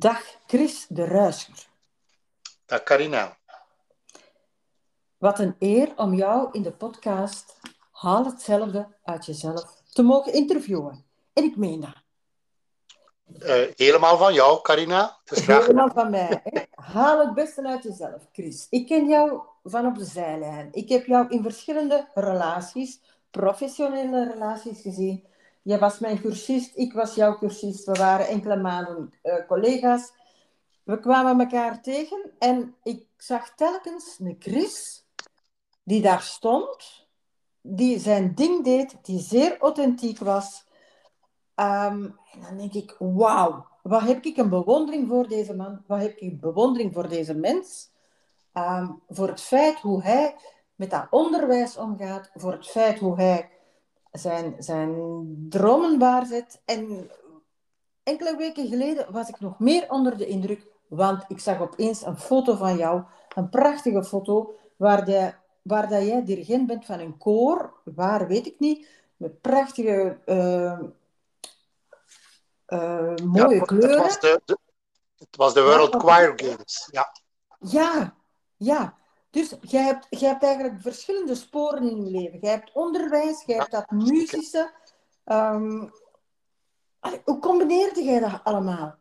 Dag Chris de Ruisker. Dag Carina. Wat een eer om jou in de podcast Haal hetzelfde uit jezelf te mogen interviewen. En ik meen dat. Uh, helemaal van jou, Carina. Graag... Helemaal van mij. Hè? Haal het beste uit jezelf, Chris. Ik ken jou van op de zijlijn. Ik heb jou in verschillende relaties, professionele relaties gezien. Jij was mijn cursist, ik was jouw cursist. We waren enkele maanden uh, collega's. We kwamen elkaar tegen en ik zag telkens een Chris die daar stond, die zijn ding deed, die zeer authentiek was. Um, en dan denk ik, wauw, wat heb ik een bewondering voor deze man? Wat heb ik bewondering voor deze mens? Um, voor het feit hoe hij met dat onderwijs omgaat, voor het feit hoe hij zijn, zijn dromen waarzet. En enkele weken geleden was ik nog meer onder de indruk, want ik zag opeens een foto van jou, een prachtige foto, waar, de, waar dat jij dirigent bent van een koor, waar weet ik niet, met prachtige, uh, uh, mooie ja, kleuren. Het was de, het was de World Choir Games, ja. Ja, ja. Dus jij hebt, jij hebt eigenlijk verschillende sporen in je leven. Jij hebt onderwijs, jij hebt dat muzische. Um, hoe combineerde jij dat allemaal?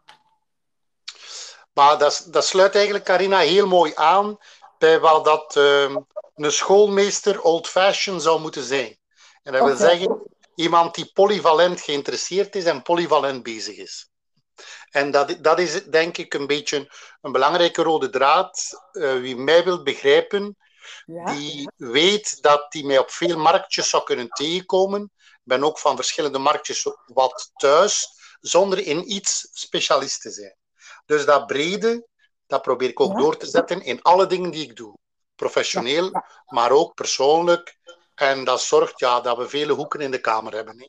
Maar dat, dat sluit eigenlijk, Carina, heel mooi aan bij wat dat um, een schoolmeester old-fashioned zou moeten zijn. En dat wil zeggen, iemand die polyvalent geïnteresseerd is en polyvalent bezig is. En dat, dat is denk ik een beetje een belangrijke rode draad. Uh, wie mij wil begrijpen, ja. die weet dat die mij op veel marktjes zou kunnen tegenkomen. Ik ben ook van verschillende marktjes wat thuis, zonder in iets specialist te zijn. Dus dat brede, dat probeer ik ook door te zetten in alle dingen die ik doe. Professioneel, maar ook persoonlijk. En dat zorgt ja, dat we vele hoeken in de kamer hebben. Hè.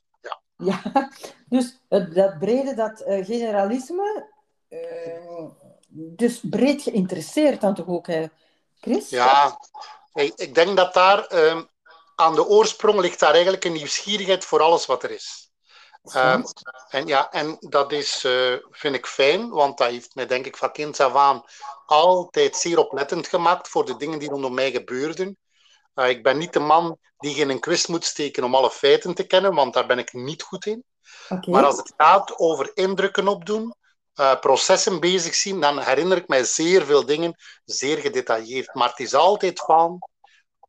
Ja. dus dat brede, dat uh, generalisme, uh, dus breed geïnteresseerd dan toch ook, hè, Chris? Ja, ik denk dat daar uh, aan de oorsprong ligt daar eigenlijk een nieuwsgierigheid voor alles wat er is. Um, en, ja, en dat is, uh, vind ik fijn, want dat heeft mij denk ik van kind af aan altijd zeer oplettend gemaakt voor de dingen die rondom mij gebeurden. Uh, ik ben niet de man die in een quiz moet steken om alle feiten te kennen, want daar ben ik niet goed in. Okay. Maar als het gaat over indrukken opdoen, uh, processen bezig zien, dan herinner ik mij zeer veel dingen, zeer gedetailleerd. Maar het is altijd van,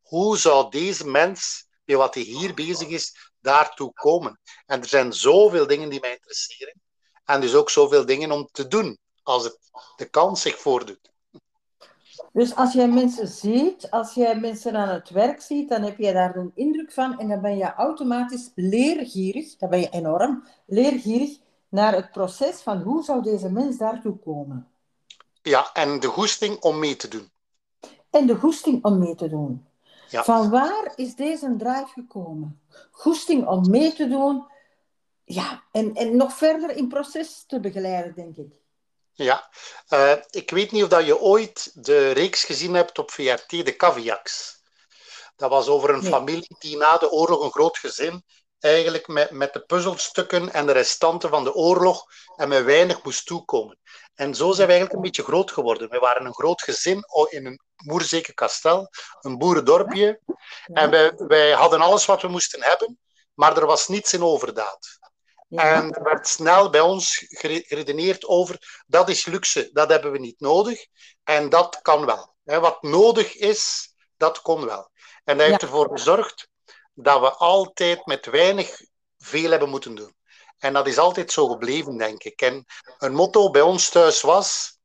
hoe zou deze mens, bij wat hij hier bezig is, daartoe komen. En er zijn zoveel dingen die mij interesseren. En dus ook zoveel dingen om te doen, als het, de kans zich voordoet. Dus als jij mensen ziet, als jij mensen aan het werk ziet, dan heb je daar een indruk van en dan ben je automatisch leergierig, dan ben je enorm leergierig naar het proces van hoe zou deze mens daartoe komen. Ja, en de goesting om mee te doen. En de goesting om mee te doen. Ja. Van waar is deze drive gekomen? Goesting om mee te doen. Ja, en, en nog verder in proces te begeleiden, denk ik. Ja, uh, ik weet niet of dat je ooit de reeks gezien hebt op VRT, de Caviaks. Dat was over een nee. familie die na de oorlog een groot gezin eigenlijk met, met de puzzelstukken en de restanten van de oorlog en met weinig moest toekomen. En zo zijn we eigenlijk een beetje groot geworden. We waren een groot gezin in een Moerzeke kastel, een boerendorpje. En wij, wij hadden alles wat we moesten hebben, maar er was niets in overdaad. Ja. En er werd snel bij ons geredeneerd over dat is luxe, dat hebben we niet nodig. En dat kan wel. Wat nodig is, dat kon wel. En dat heeft ja. ervoor gezorgd dat we altijd met weinig veel hebben moeten doen. En dat is altijd zo gebleven, denk ik. En een motto bij ons thuis was: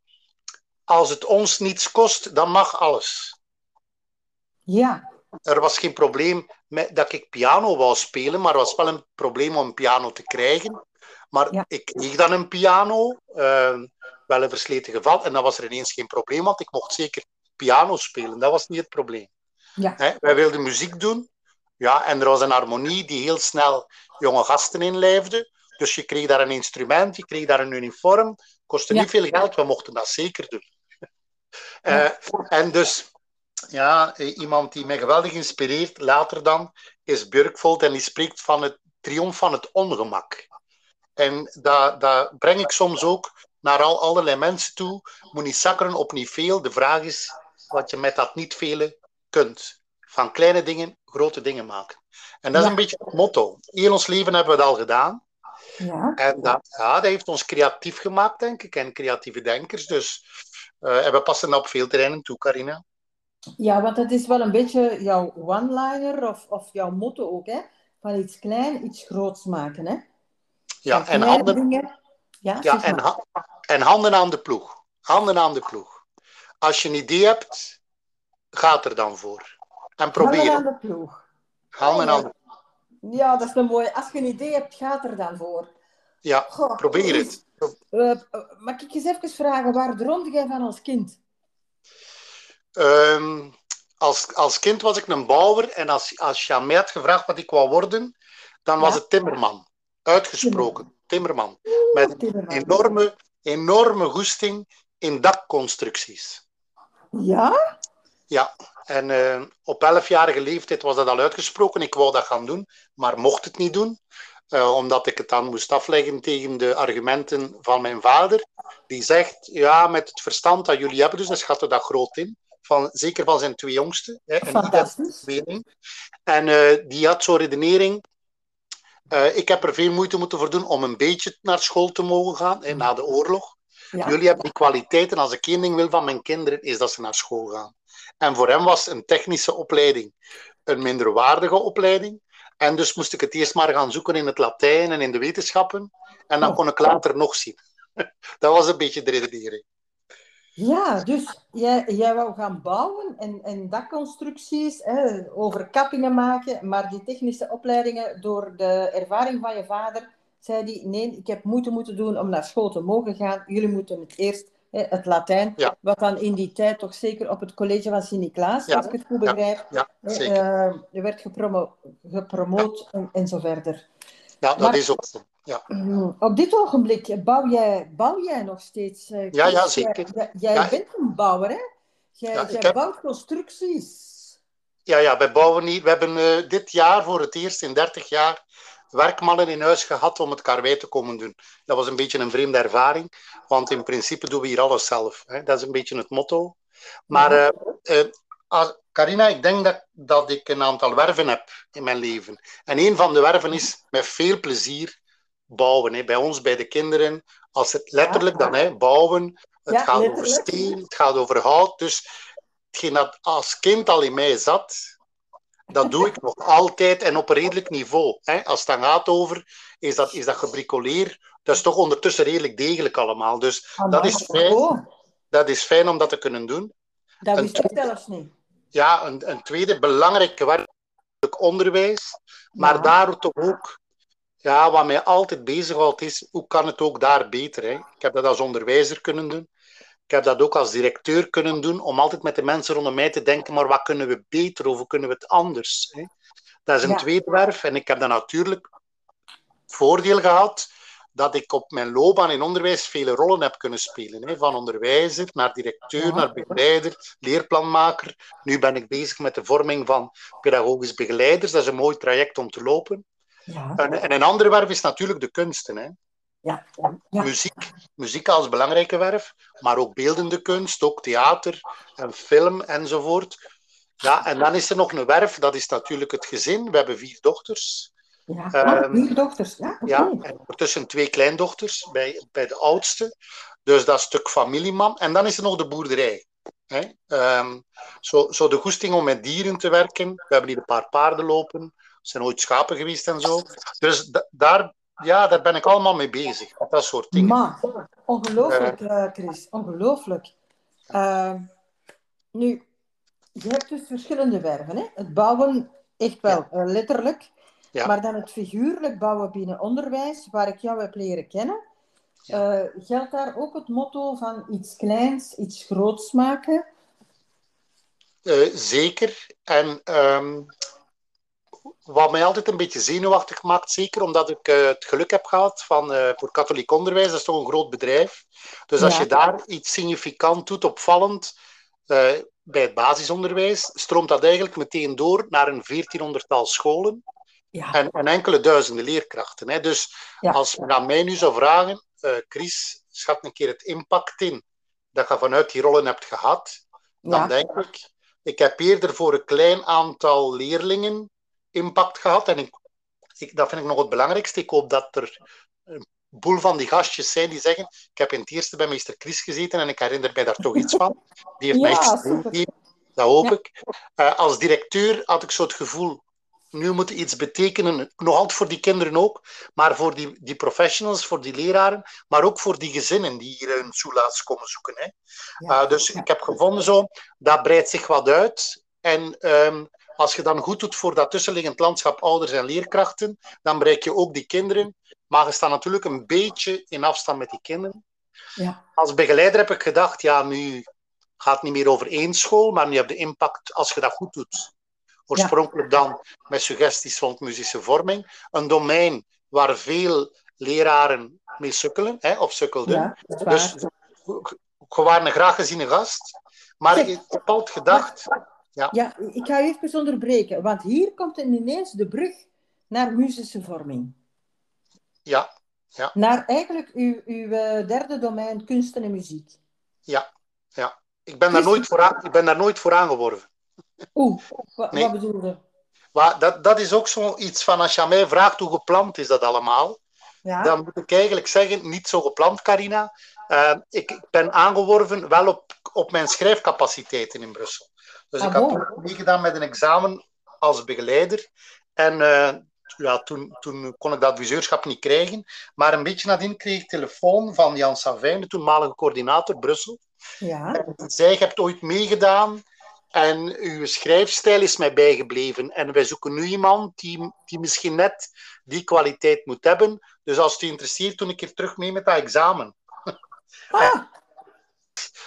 als het ons niets kost, dan mag alles. Ja. Er was geen probleem met, dat ik piano wou spelen, maar er was wel een probleem om een piano te krijgen. Maar ja. ik kreeg dan een piano, uh, wel een versleten geval, en dan was er ineens geen probleem, want ik mocht zeker piano spelen. Dat was niet het probleem. Ja. Hè? Wij wilden muziek doen, ja, en er was een harmonie die heel snel jonge gasten inlijfde. Dus je kreeg daar een instrument, je kreeg daar een uniform, kostte ja. niet veel geld, we mochten dat zeker doen. Uh, en dus, ja, iemand die mij geweldig inspireert, later dan, is Burkvold en die spreekt van het triomf van het ongemak. En dat, dat breng ik soms ook naar al, allerlei mensen toe. Moet niet zakkeren op niet veel. De vraag is wat je met dat niet vele kunt. Van kleine dingen grote dingen maken. En dat is een beetje het motto. In ons leven hebben we het al gedaan. Ja. En dat, ja, dat heeft ons creatief gemaakt, denk ik. En creatieve denkers. Dus uh, en we passen op veel terreinen toe, Carina. Ja, want het is wel een beetje jouw one-liner of, of jouw motto ook, hè? Van iets klein, iets groots maken, hè? Ja, en handen, ja, ja en, ha en handen aan de ploeg. Handen aan de ploeg. Als je een idee hebt, gaat er dan voor. En probeer Handen aan de ploeg. Handen aan de Ja, dat is een mooie. Als je een idee hebt, gaat er dan voor. Ja, Goh, probeer het. Uh, mag ik eens even vragen, waar droomde jij van als kind? Um, als, als kind was ik een bouwer en als, als je aan mij had gevraagd wat ik wou worden, dan was het timmerman. Uitgesproken, timmerman. Met een enorme, enorme goesting in dakconstructies. Ja? Ja, en uh, op elfjarige leeftijd was dat al uitgesproken. Ik wou dat gaan doen, maar mocht het niet doen. Uh, omdat ik het dan moest afleggen tegen de argumenten van mijn vader. Die zegt, ja, met het verstand dat jullie hebben, dus dan schatten dat groot in van, zeker van zijn twee jongsten. Hè, en En uh, die had zo'n redenering. Uh, ik heb er veel moeite moeten voor doen om een beetje naar school te mogen gaan, hè, na de oorlog. Ja. Jullie hebben die kwaliteiten. Als ik één ding wil van mijn kinderen, is dat ze naar school gaan. En voor hem was een technische opleiding een minderwaardige opleiding. En dus moest ik het eerst maar gaan zoeken in het Latijn en in de wetenschappen. En dan oh. kon ik later nog zien. dat was een beetje de redenering. Ja, dus jij, jij wou gaan bouwen en, en dakconstructies, hè, overkappingen maken, maar die technische opleidingen, door de ervaring van je vader, zei hij, nee, ik heb moeite moeten doen om naar school te mogen gaan. Jullie moeten het eerst, hè, het Latijn, wat dan in die tijd toch zeker op het college van Sint-Niklaas, als ik het goed begrijp, ja, hè, uh, je werd gepromo gepromoot en, en zo verder. Ja, dat is ook. Ja. Mm, op dit ogenblik bouw jij, bouw jij nog steeds? Uh, ja, ja, zeker. Jij, jij bent een bouwer, hè? Jij, ja, jij bouwt constructies. Ja, ja, wij bouwen niet. We hebben uh, dit jaar voor het eerst in 30 jaar werkmannen in huis gehad om het karwei te komen doen. Dat was een beetje een vreemde ervaring, want in principe doen we hier alles zelf. Hè? Dat is een beetje het motto. Maar uh, Carina, ik denk dat, dat ik een aantal werven heb in mijn leven. En een van de werven is met veel plezier bouwen. Hè. Bij ons, bij de kinderen, als het letterlijk dan, hè, bouwen. Het ja, gaat over steen, het gaat over hout. Dus hetgeen dat als kind al in mij zat, dat doe ik nog altijd en op een redelijk niveau. Hè. Als het dan gaat over, is dat, is dat gebricoleer. Dat is toch ondertussen redelijk degelijk allemaal. Dus oh, dat is fijn. Dat is fijn om dat te kunnen doen. Dat wist ik zelfs niet. Ja, een, een tweede belangrijke werk onderwijs. Maar ja. daar toch ook ja, wat mij altijd bezighoudt is, hoe kan het ook daar beter? Hè? Ik heb dat als onderwijzer kunnen doen. Ik heb dat ook als directeur kunnen doen, om altijd met de mensen rondom mij te denken, maar wat kunnen we beter of hoe kunnen we het anders? Hè? Dat is een ja. tweede werf en ik heb dan natuurlijk het voordeel gehad dat ik op mijn loopbaan in onderwijs vele rollen heb kunnen spelen. Hè? Van onderwijzer naar directeur, naar begeleider, leerplanmaker. Nu ben ik bezig met de vorming van pedagogisch begeleiders. Dat is een mooi traject om te lopen. Ja. En, en, een andere werf is natuurlijk de kunsten. Hè? Ja. Ja. Muziek, muziek als belangrijke werf, maar ook beeldende kunst, ook theater en film enzovoort. Ja, en dan is er nog een werf, dat is natuurlijk het gezin. We hebben vier dochters. Ja, um, vier dochters. Ja, okay. ja, en ondertussen twee kleindochters bij, bij de oudste. Dus dat stuk familieman. En dan is er nog de boerderij. Hè? Um, zo, zo de goesting om met dieren te werken. We hebben hier een paar paarden lopen zijn ooit schapen geweest en zo. Dus daar, ja, daar ben ik allemaal mee bezig. Dat soort dingen. Maar, ongelooflijk, uh, Chris. Ongelooflijk. Uh, nu, je hebt dus verschillende werven. Hè? Het bouwen, echt wel ja. uh, letterlijk. Ja. Maar dan het figuurlijk bouwen binnen onderwijs, waar ik jou heb leren kennen. Ja. Uh, geldt daar ook het motto van iets kleins, iets groots maken? Uh, zeker. En um, wat mij altijd een beetje zenuwachtig maakt, zeker omdat ik uh, het geluk heb gehad van uh, voor katholiek onderwijs, dat is toch een groot bedrijf. Dus als ja. je daar iets significant doet, opvallend, uh, bij het basisonderwijs, stroomt dat eigenlijk meteen door naar een veertienhonderdtal scholen ja. en, en, enkele duizenden leerkrachten. Hè. Dus ja. als men aan mij nu zou vragen, Chris, schat een keer het impact in dat je vanuit die rollen hebt gehad, dan denk ik, ik heb eerder voor een klein aantal leerlingen impact gehad. En ik, ik, dat vind ik nog het belangrijkste. Ik hoop dat er een boel van die gastjes zijn die zeggen, ik heb in het eerste bij meester Chris gezeten en ik herinner mij daar toch iets van. Die heeft mij iets gegeven. Dat hoop Ja. ik. Eh, als directeur had ik zo het gevoel, nu moet iets betekenen, nog altijd voor die kinderen ook, maar voor die, die professionals, voor die leraren, maar ook voor die gezinnen die hier een soelaas komen zoeken. Hè. Ja. Uh, dus ik heb gevonden zo, dat breidt zich wat uit. En ehm, als je dan goed doet voor dat tussenliggend landschap ouders en leerkrachten, dan bereik je ook die kinderen. Maar je staat natuurlijk een beetje in afstand met die kinderen. Ja. Als begeleider heb ik gedacht, ja, nu gaat het niet meer over één school, maar nu heb je impact als je dat goed doet. Oorspronkelijk dan met suggesties rond muzische vorming. Een domein waar veel leraren mee sukkelen, hè, of sukkelden. Ja. Dus je waren een graag geziene gast. Maar ik heb altijd gedacht, Ja, ik ga je even onderbreken, want hier komt ineens de brug naar muzische vorming. ja, Naar eigenlijk uw, uw eh, derde domein, kunsten en muziek. ja, ja. Ik ben daar nooit voor, aan- ik ben daar nooit voor aangeworven. Oeh, wa- Nee. wat bedoel je? Maar dat, dat is ook zoiets van, als je aan mij vraagt hoe gepland is dat allemaal, Ja? dan moet ik eigenlijk zeggen, niet zo gepland, Carina. Eh, ik, ik ben aangeworven wel op, op mijn schrijfcapaciteiten in Brussel. Dus Ah, ik had toen meegedaan met een examen als begeleider. En eh, ja, toen, toen kon ik dat adviseurschap niet krijgen. Maar een beetje nadien kreeg ik telefoon van Jan Savijn, de toenmalige coördinator Brussel. Ja? En die zei, je hebt ooit meegedaan en uw schrijfstijl is mij bijgebleven. En wij zoeken nu iemand die, die misschien net die kwaliteit moet hebben. Dus als het u interesseert, toen ik keer terug mee met dat examen. Ah,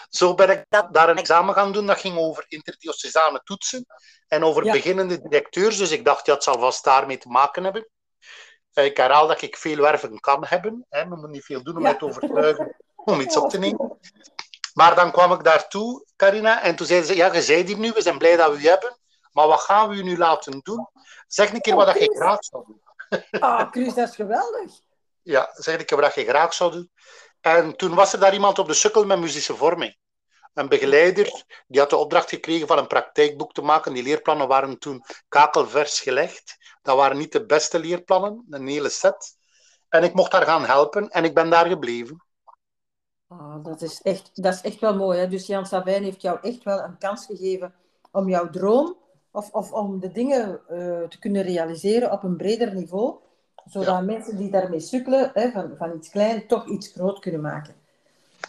Zo ben ik dat, daar een examen gaan doen. Dat ging over interdiocesane toetsen en over Ja. beginnende directeurs. Dus ik dacht, ja, het zal vast daarmee te maken hebben. Eh, Ik herhaal dat ik veel werven kan hebben. Hè. We moeten niet veel doen om Ja. te overtuigen om iets op te nemen. Maar dan kwam ik daartoe, Carina, en toen zeiden ze, ja, je zei hier nu, we zijn blij dat we u hebben, maar wat gaan we u nu laten doen? Zeg een keer wat dat je Chris. graag zou doen. ah, Chris, dat is geweldig. Ja, zeg een keer wat je graag zou doen. En toen was er daar iemand op de sukkel met muzische vorming. Een begeleider, die had de opdracht gekregen van een praktijkboek te maken. Die leerplannen waren toen kakelvers gelegd. Dat waren niet de beste leerplannen, een hele set. En ik mocht daar gaan helpen en ik ben daar gebleven. Ah, dat, is echt, dat is echt wel mooi. Hè? Dus Jan Savijn heeft jou echt wel een kans gegeven om jouw droom of, of om de dingen eh, te kunnen realiseren op een breder niveau. Zodat mensen die daarmee sukkelen, hè, van, van iets klein, toch iets groot kunnen maken.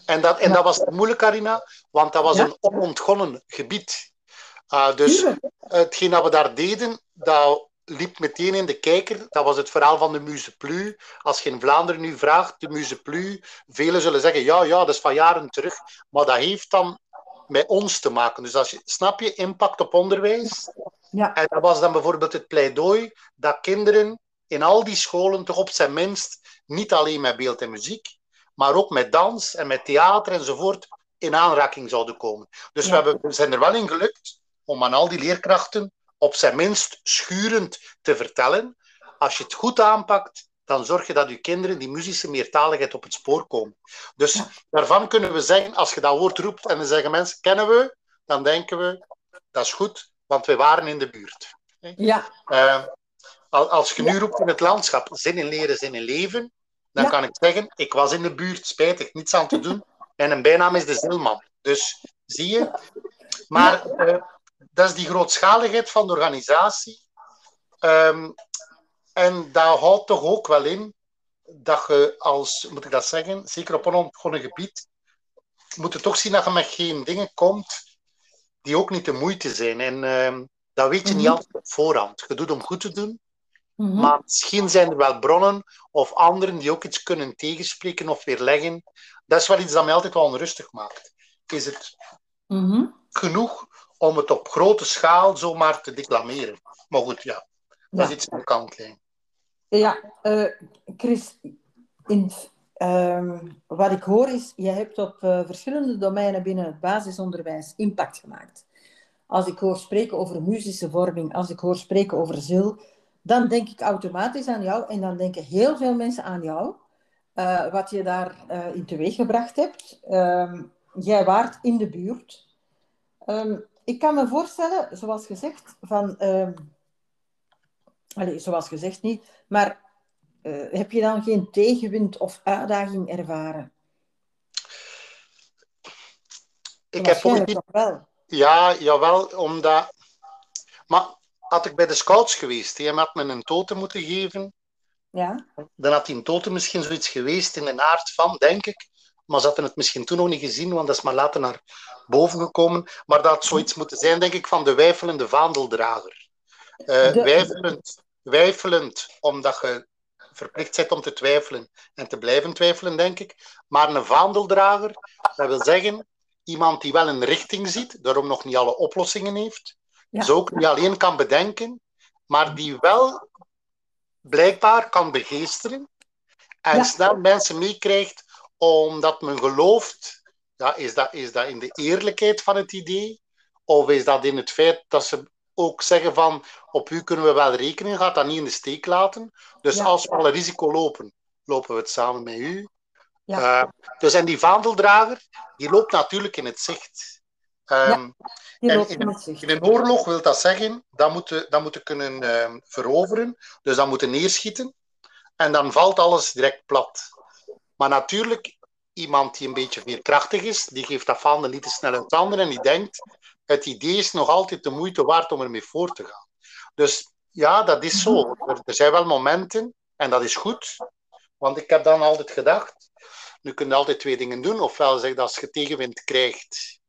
En dat, en dat was moeilijk, Carina, want dat was Ja. een onontgonnen gebied. Ah, dus hetgeen dat we daar deden, dat liep meteen in de kijker. Dat was het verhaal van de Museplu. Als je in Vlaanderen nu vraagt, de Museplu, velen zullen zeggen, ja, ja, dat is van jaren terug. Maar dat heeft dan met ons te maken. Dus als je, snap je, impact op onderwijs. Ja. En dat was dan bijvoorbeeld het pleidooi dat kinderen in al die scholen toch op zijn minst niet alleen met beeld en muziek, maar ook met dans en met theater enzovoort in aanraking zouden komen. Dus Ja. we, hebben, we zijn er wel in gelukt om aan al die leerkrachten op zijn minst schurend te vertellen. Als je het goed aanpakt, dan zorg je dat je kinderen die muzische meertaligheid op het spoor komen. Dus Ja. daarvan kunnen we zeggen, als je dat woord roept en dan zeggen mensen, kennen we? Dan denken we, dat is goed, want we waren in de buurt. Ja, Eh, als je nu roept in het landschap, zin in leren, zin in leven, dan Ja. kan ik zeggen, ik was in de buurt, spijtig, niets aan te doen. En een bijnaam is de Zilman. Dus zie je. Maar eh, dat is die grootschaligheid van de organisatie. Ehm, en dat houdt toch ook wel in dat je als, moet ik dat zeggen, zeker op onontgonnen gebied, moet je toch zien dat je met geen dingen komt die ook niet de moeite zijn. En ehm, dat weet je niet Mhm. altijd op voorhand. Je doet om goed te doen, Mhm. maar misschien zijn er wel bronnen of anderen die ook iets kunnen tegenspreken of weerleggen. Dat is wel iets dat mij altijd wel onrustig maakt. Is het Mhm. genoeg om het op grote schaal zomaar te declameren? Maar goed, ja, dat Ja. is iets de kantlijn. Ja, eh, Chris, in, ehm, wat ik hoor is, je hebt op eh, verschillende domeinen binnen het basisonderwijs impact gemaakt. Als ik hoor spreken over muzische vorming, als ik hoor spreken over zil, dan denk ik automatisch aan jou en dan denken heel veel mensen aan jou. uh, wat je daar uh, in teweeg gebracht hebt. Uh, jij waart in de buurt. Um, ik kan me voorstellen, zoals gezegd, van... Ehm, allez, zoals gezegd niet, maar uh, heb je dan geen tegenwind of uitdaging ervaren? Ik heb ook niet... wel. Ja, jawel, omdat... Maar had ik bij de scouts geweest, die had me een totem moeten geven, ja. dan had die een totem misschien zoiets geweest in de aard van, denk ik. Maar ze hadden het misschien toen nog niet gezien, want dat is maar later naar boven gekomen. Maar dat had zoiets moeten zijn, denk ik, van de wijfelende vaandeldrager. Uh, de... wijfelend, wijfelend, omdat je verplicht bent om te twijfelen en te blijven twijfelen, denk ik. Maar een vaandeldrager, dat wil zeggen iemand die wel een richting ziet, daarom nog niet alle oplossingen heeft, ja. ook niet alleen kan bedenken, maar die wel blijkbaar kan begeesteren en ja. snel mensen meekrijgt omdat men gelooft, ja, is, dat, is dat in de eerlijkheid van het idee? Of is dat in het feit dat ze ook zeggen van op u kunnen we wel rekenen, gaat dat niet in de steek laten. Dus ja. als we alle risico lopen, lopen we het samen met u. Ja. Uh, dus en die vaandeldrager, die loopt natuurlijk in het zicht. Um, ja, en in, in, een oorlog wil dat zeggen, dat moeten, dat moeten kunnen uh, veroveren, dus dat moeten neerschieten. En dan valt alles direct plat. Maar natuurlijk, iemand die een beetje veerkrachtig is, die geeft dat vaandel niet te snel het handen en die denkt, het idee is nog altijd de moeite waard om ermee voor te gaan. Dus ja, dat is zo. Er, er zijn wel momenten, en dat is goed, want ik heb dan altijd gedacht, nu kun je altijd twee dingen doen. Ofwel zeg dat als je tegenwind krijgt,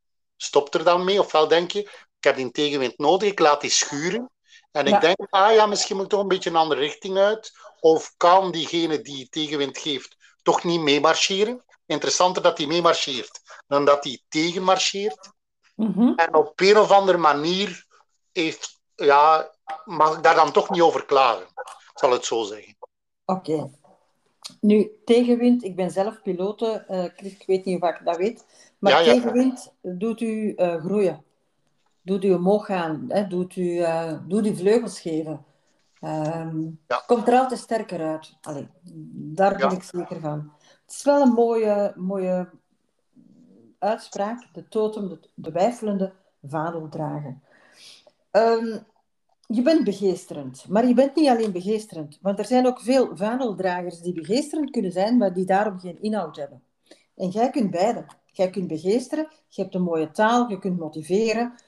stop er dan mee. Ofwel denk je, ik heb die tegenwind nodig, ik laat die schuren. En ik denk, ah ja, misschien moet ik toch een beetje een andere richting uit. Of kan diegene die tegenwind geeft toch niet meemarcheren? Interessanter dat hij meemarcheert dan dat hij tegenmarcheert. Mm En op een of andere manier heeft, ja, mag ik daar dan toch niet over klagen. Ik zal het zo zeggen. Oké. Nu, tegenwind, ik ben zelf pilote, uh, ik weet niet of ik dat weet, maar ja, ja. tegenwind doet u uh, groeien. Doet u omhoog gaan, hè? Doet, u, uh, doet u vleugels geven. Um, ja. Komt er altijd sterker uit. Allee, daar ben ik zeker van. Het is wel een mooie, mooie uitspraak, de totem, de, de wijfelende vadeldrager. Um, je bent begeesterend, maar je bent niet alleen begeesterend. Want er zijn ook veel vaandeldragers die begeesterend kunnen zijn, maar die daarom geen inhoud hebben. En jij kunt beide. Jij kunt begeesteren, je hebt een mooie taal, je kunt motiveren,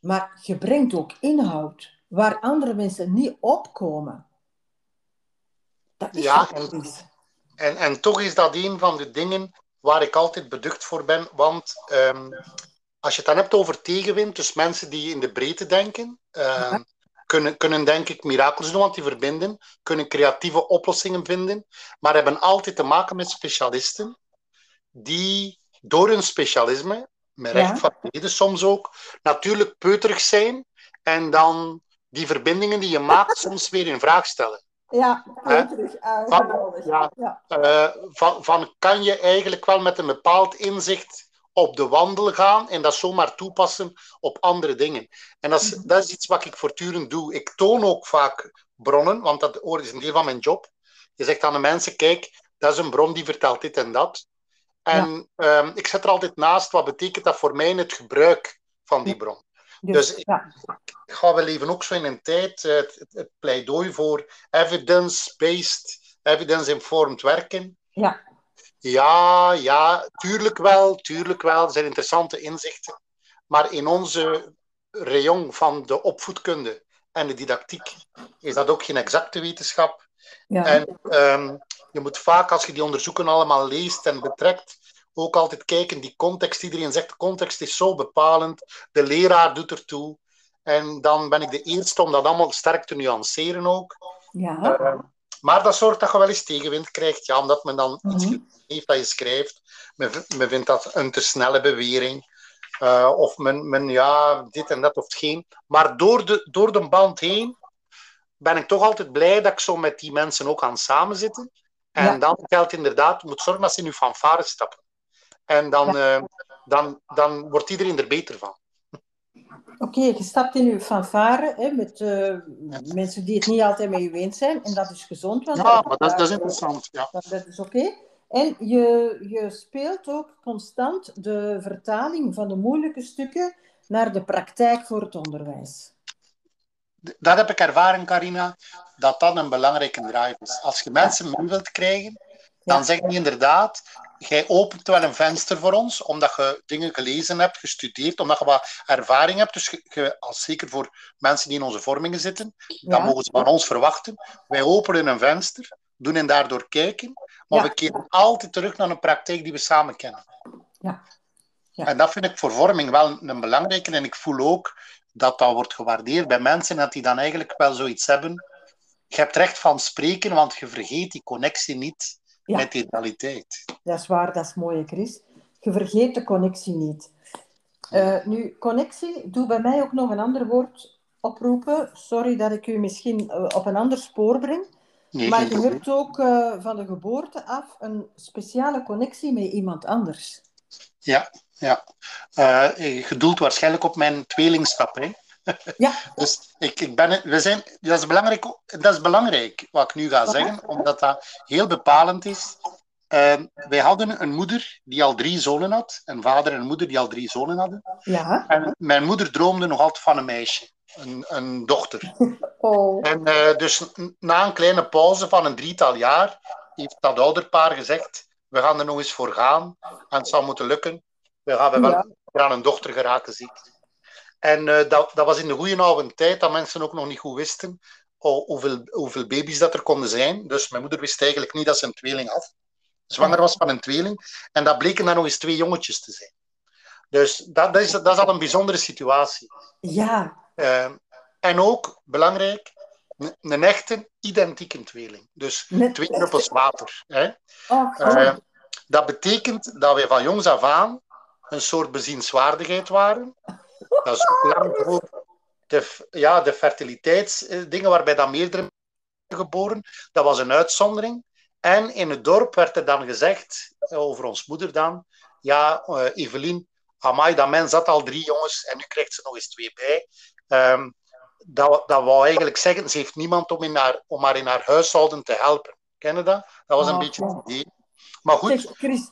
maar je brengt ook inhoud waar andere mensen niet opkomen. Dat is ja, en, en toch is dat een van de dingen waar ik altijd beducht voor ben. Want um, als je het dan hebt over tegenwind, dus mensen die in de breedte denken, um, ja kunnen, kunnen denk ik mirakels doen, want die verbinden, kunnen creatieve oplossingen vinden, maar hebben altijd te maken met specialisten die door hun specialisme, met recht van reden soms ook, natuurlijk peuterig zijn en dan die verbindingen die je maakt soms weer in vraag stellen. Ja, peuterig. Uh, van, ja. Uh, van, van kan je eigenlijk wel met een bepaald inzicht op de wandel gaan en dat zomaar toepassen op andere dingen. En dat is, mhm. dat is iets wat ik voortdurend doe. Ik toon ook vaak bronnen, want dat is een deel van mijn job. Je zegt aan de mensen, kijk, dat is een bron die vertelt dit en dat. En ja. um, ik zet er altijd naast, wat betekent dat voor mij in het gebruik van die bron. Dus, dus ik, ga wel even ook zo in een tijd uh, het, het, pleidooi voor evidence-based, evidence-informed werken. Ja. Ja, ja, tuurlijk wel, tuurlijk wel. Er zijn interessante inzichten. Maar in onze rayon van de opvoedkunde en de didactiek is dat ook geen exacte wetenschap. Ja. En um, je moet vaak, als je die onderzoeken allemaal leest en betrekt, ook altijd kijken, die context, iedereen zegt, de context is zo bepalend, de leraar doet ertoe. En dan ben ik de eerste om dat allemaal sterk te nuanceren ook. Ja. Uh, maar dat zorgt dat je wel eens tegenwind krijgt, ja, omdat men dan iets mm -hmm. heeft dat je schrijft. Men, men vindt dat een te snelle bewering. Uh, of men, men, ja, dit en dat of geen. Maar door de, door de band heen ben ik toch altijd blij dat ik zo met die mensen ook aan samenzitten. En ja. dan geldt inderdaad, je moet zorgen dat ze in uw fanfare stappen. En dan, ja. uh, dan, dan wordt iedereen er beter van. Oké, okay, je stapt in uw fanfare hè, met uh, mensen die het niet altijd met u eens zijn. En dat is gezond. Want ja, maar dat, dat, is interessant. Ja. Dat, dat is oké. Okay. En je, je speelt ook constant de vertaling van de moeilijke stukken naar de praktijk voor het onderwijs. Dat heb ik ervaren, Carina, dat dat een belangrijke drive is. Als je mensen mee wilt krijgen, dan ja. zeg je inderdaad, jij opent wel een venster voor ons, omdat je dingen gelezen hebt, gestudeerd, omdat je wat ervaring hebt. Dus je, als zeker voor mensen die in onze vormingen zitten, dan mogen ze van ons verwachten. Wij openen een venster, doen hen daardoor kijken, maar we keren altijd terug naar een praktijk die we samen kennen. Ja. Ja. En dat vind ik voor vorming wel een belangrijke. En ik voel ook dat dat wordt gewaardeerd bij mensen, dat die dan eigenlijk wel zoiets hebben. Je hebt recht van spreken, want je vergeet die connectie niet met die realiteit. Dat is waar, dat is mooi, Chris. Je vergeet de connectie niet. Uh, nu, connectie, doe bij mij ook nog een ander woord oproepen. Sorry dat ik u misschien uh, op een ander spoor breng. Nee, maar je hebt ook uh, van de geboorte af een speciale connectie met iemand anders. Ja, ja. Uh, je doelt waarschijnlijk op mijn tweelingschap. Hè? Ja. dus ik, ik ben, we zijn, dat, is belangrijk, dat is belangrijk wat ik nu ga zeggen, omdat dat heel bepalend is. Uh, wij hadden een moeder die al drie zonen had, een vader en een moeder die al drie zonen hadden. Ja. En mijn moeder droomde nog altijd van een meisje, een, een dochter. Oh. En uh, dus na een kleine pauze van een drietal jaar heeft dat ouderpaar gezegd: we gaan er nog eens voor gaan en het zal moeten lukken. We gaan wel ja. aan een dochter geraken, ziek. En uh, dat, dat was in de goede oude tijd dat mensen ook nog niet goed wisten hoeveel, hoeveel baby's dat er konden zijn. Dus mijn moeder wist eigenlijk niet dat ze een tweeling had. Zwanger was van een tweeling. En dat bleken dan nog eens twee jongetjes te zijn. Dus dat, dat, is, dat is al een bijzondere situatie. Ja. Uh, en ook, belangrijk, een, een echte identieke tweeling. Dus twee druppels water. Hè. Oh, uh, dat betekent dat wij van jongs af aan een soort bezienswaardigheid waren. Dat is ook lang voor de, ja, de fertiliteitsdingen waarbij dan meerdere geboren. Dat was een uitzondering. En in het dorp werd er dan gezegd, over ons moeder dan, ja, uh, Evelien, amai, dat mens had al drie jongens en nu krijgt ze nog eens twee bij. Um, dat, dat wou eigenlijk zeggen, ze heeft niemand om, in haar, om haar in haar huishouden te helpen. Ken je dat? Dat was een oh, beetje het idee. Maar goed. Zeg, Chris,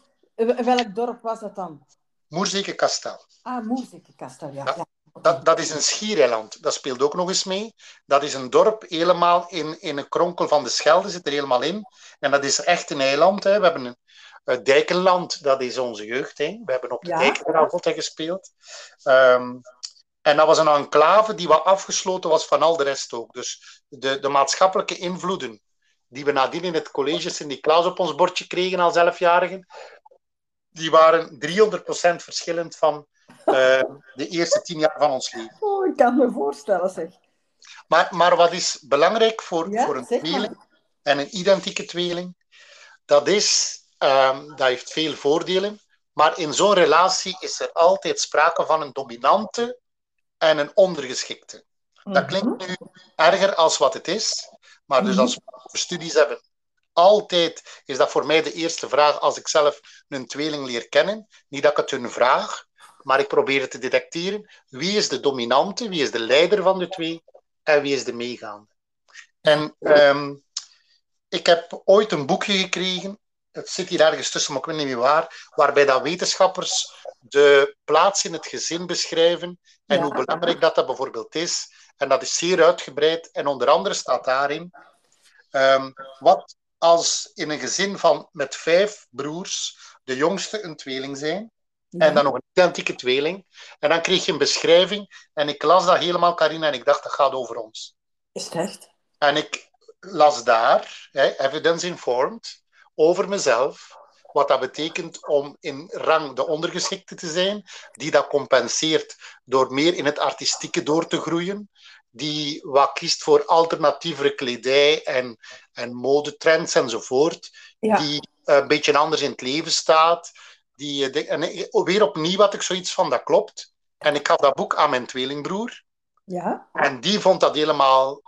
welk dorp was dat dan? Moerzeke-Kastel. Ah, Moerzeke-Kastel, ja. ja. ja. Dat, dat is een schiereiland. Dat speelt ook nog eens mee. Dat is een dorp helemaal in, in een kronkel van de Schelde, zit er helemaal in. En dat is echt een eiland. Hè. We hebben een, het Dijkenland, dat is onze jeugd. Hè. We hebben op de ja. Dijken gespeeld. Um, en dat was een enclave die wat afgesloten was van al de rest ook. Dus de, de maatschappelijke invloeden die we nadien in het college Sint-Niklaas op ons bordje kregen als elfjarigen, die waren 300% verschillend van uh, de eerste tien jaar van ons leven. Oh, ik kan me voorstellen, zeg. Maar, maar wat is belangrijk voor, ja, voor een tweeling en een identieke tweeling, dat, is, um, dat heeft veel voordelen, maar in zo'n relatie is er altijd sprake van een dominante en een ondergeschikte. Dat klinkt nu erger als wat het is, maar dus als we studies hebben, altijd is dat voor mij de eerste vraag als ik zelf een tweeling leer kennen. Niet dat ik het hun vraag, maar ik probeer het te detecteren. Wie is de dominante, wie is de leider van de twee en wie is de meegaande? En um, ik heb ooit een boekje gekregen, het zit hier ergens tussen, maar ik weet niet meer waar, waarbij dat wetenschappers de plaats in het gezin beschrijven en ja. hoe belangrijk dat, dat bijvoorbeeld is. En dat is zeer uitgebreid. En onder andere staat daarin um, wat als in een gezin van, met vijf broers de jongste een tweeling zijn. Ja. En dan nog een identieke tweeling. En dan kreeg je een beschrijving. En ik las dat helemaal, Carina, en ik dacht, dat gaat over ons. Is het echt? En ik las daar, hè, evidence-informed, over mezelf, wat dat betekent om in rang de ondergeschikte te zijn, die dat compenseert door meer in het artistieke door te groeien, die wat kiest voor alternatievere kledij en, en modetrends enzovoort, ja. die een beetje anders in het leven staat. Die, en weer opnieuw had ik zoiets van, dat klopt. En ik gaf dat boek aan mijn tweelingbroer. Ja. En die vond dat helemaal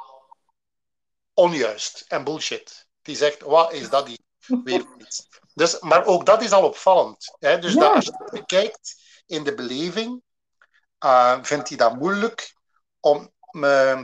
onjuist en bullshit. Die zegt, wat is dat hier weer iets? Dus, maar ook dat is al opvallend. Hè? Dus Ja. dat als je het bekijkt in de beleving, uh, vindt hij dat moeilijk om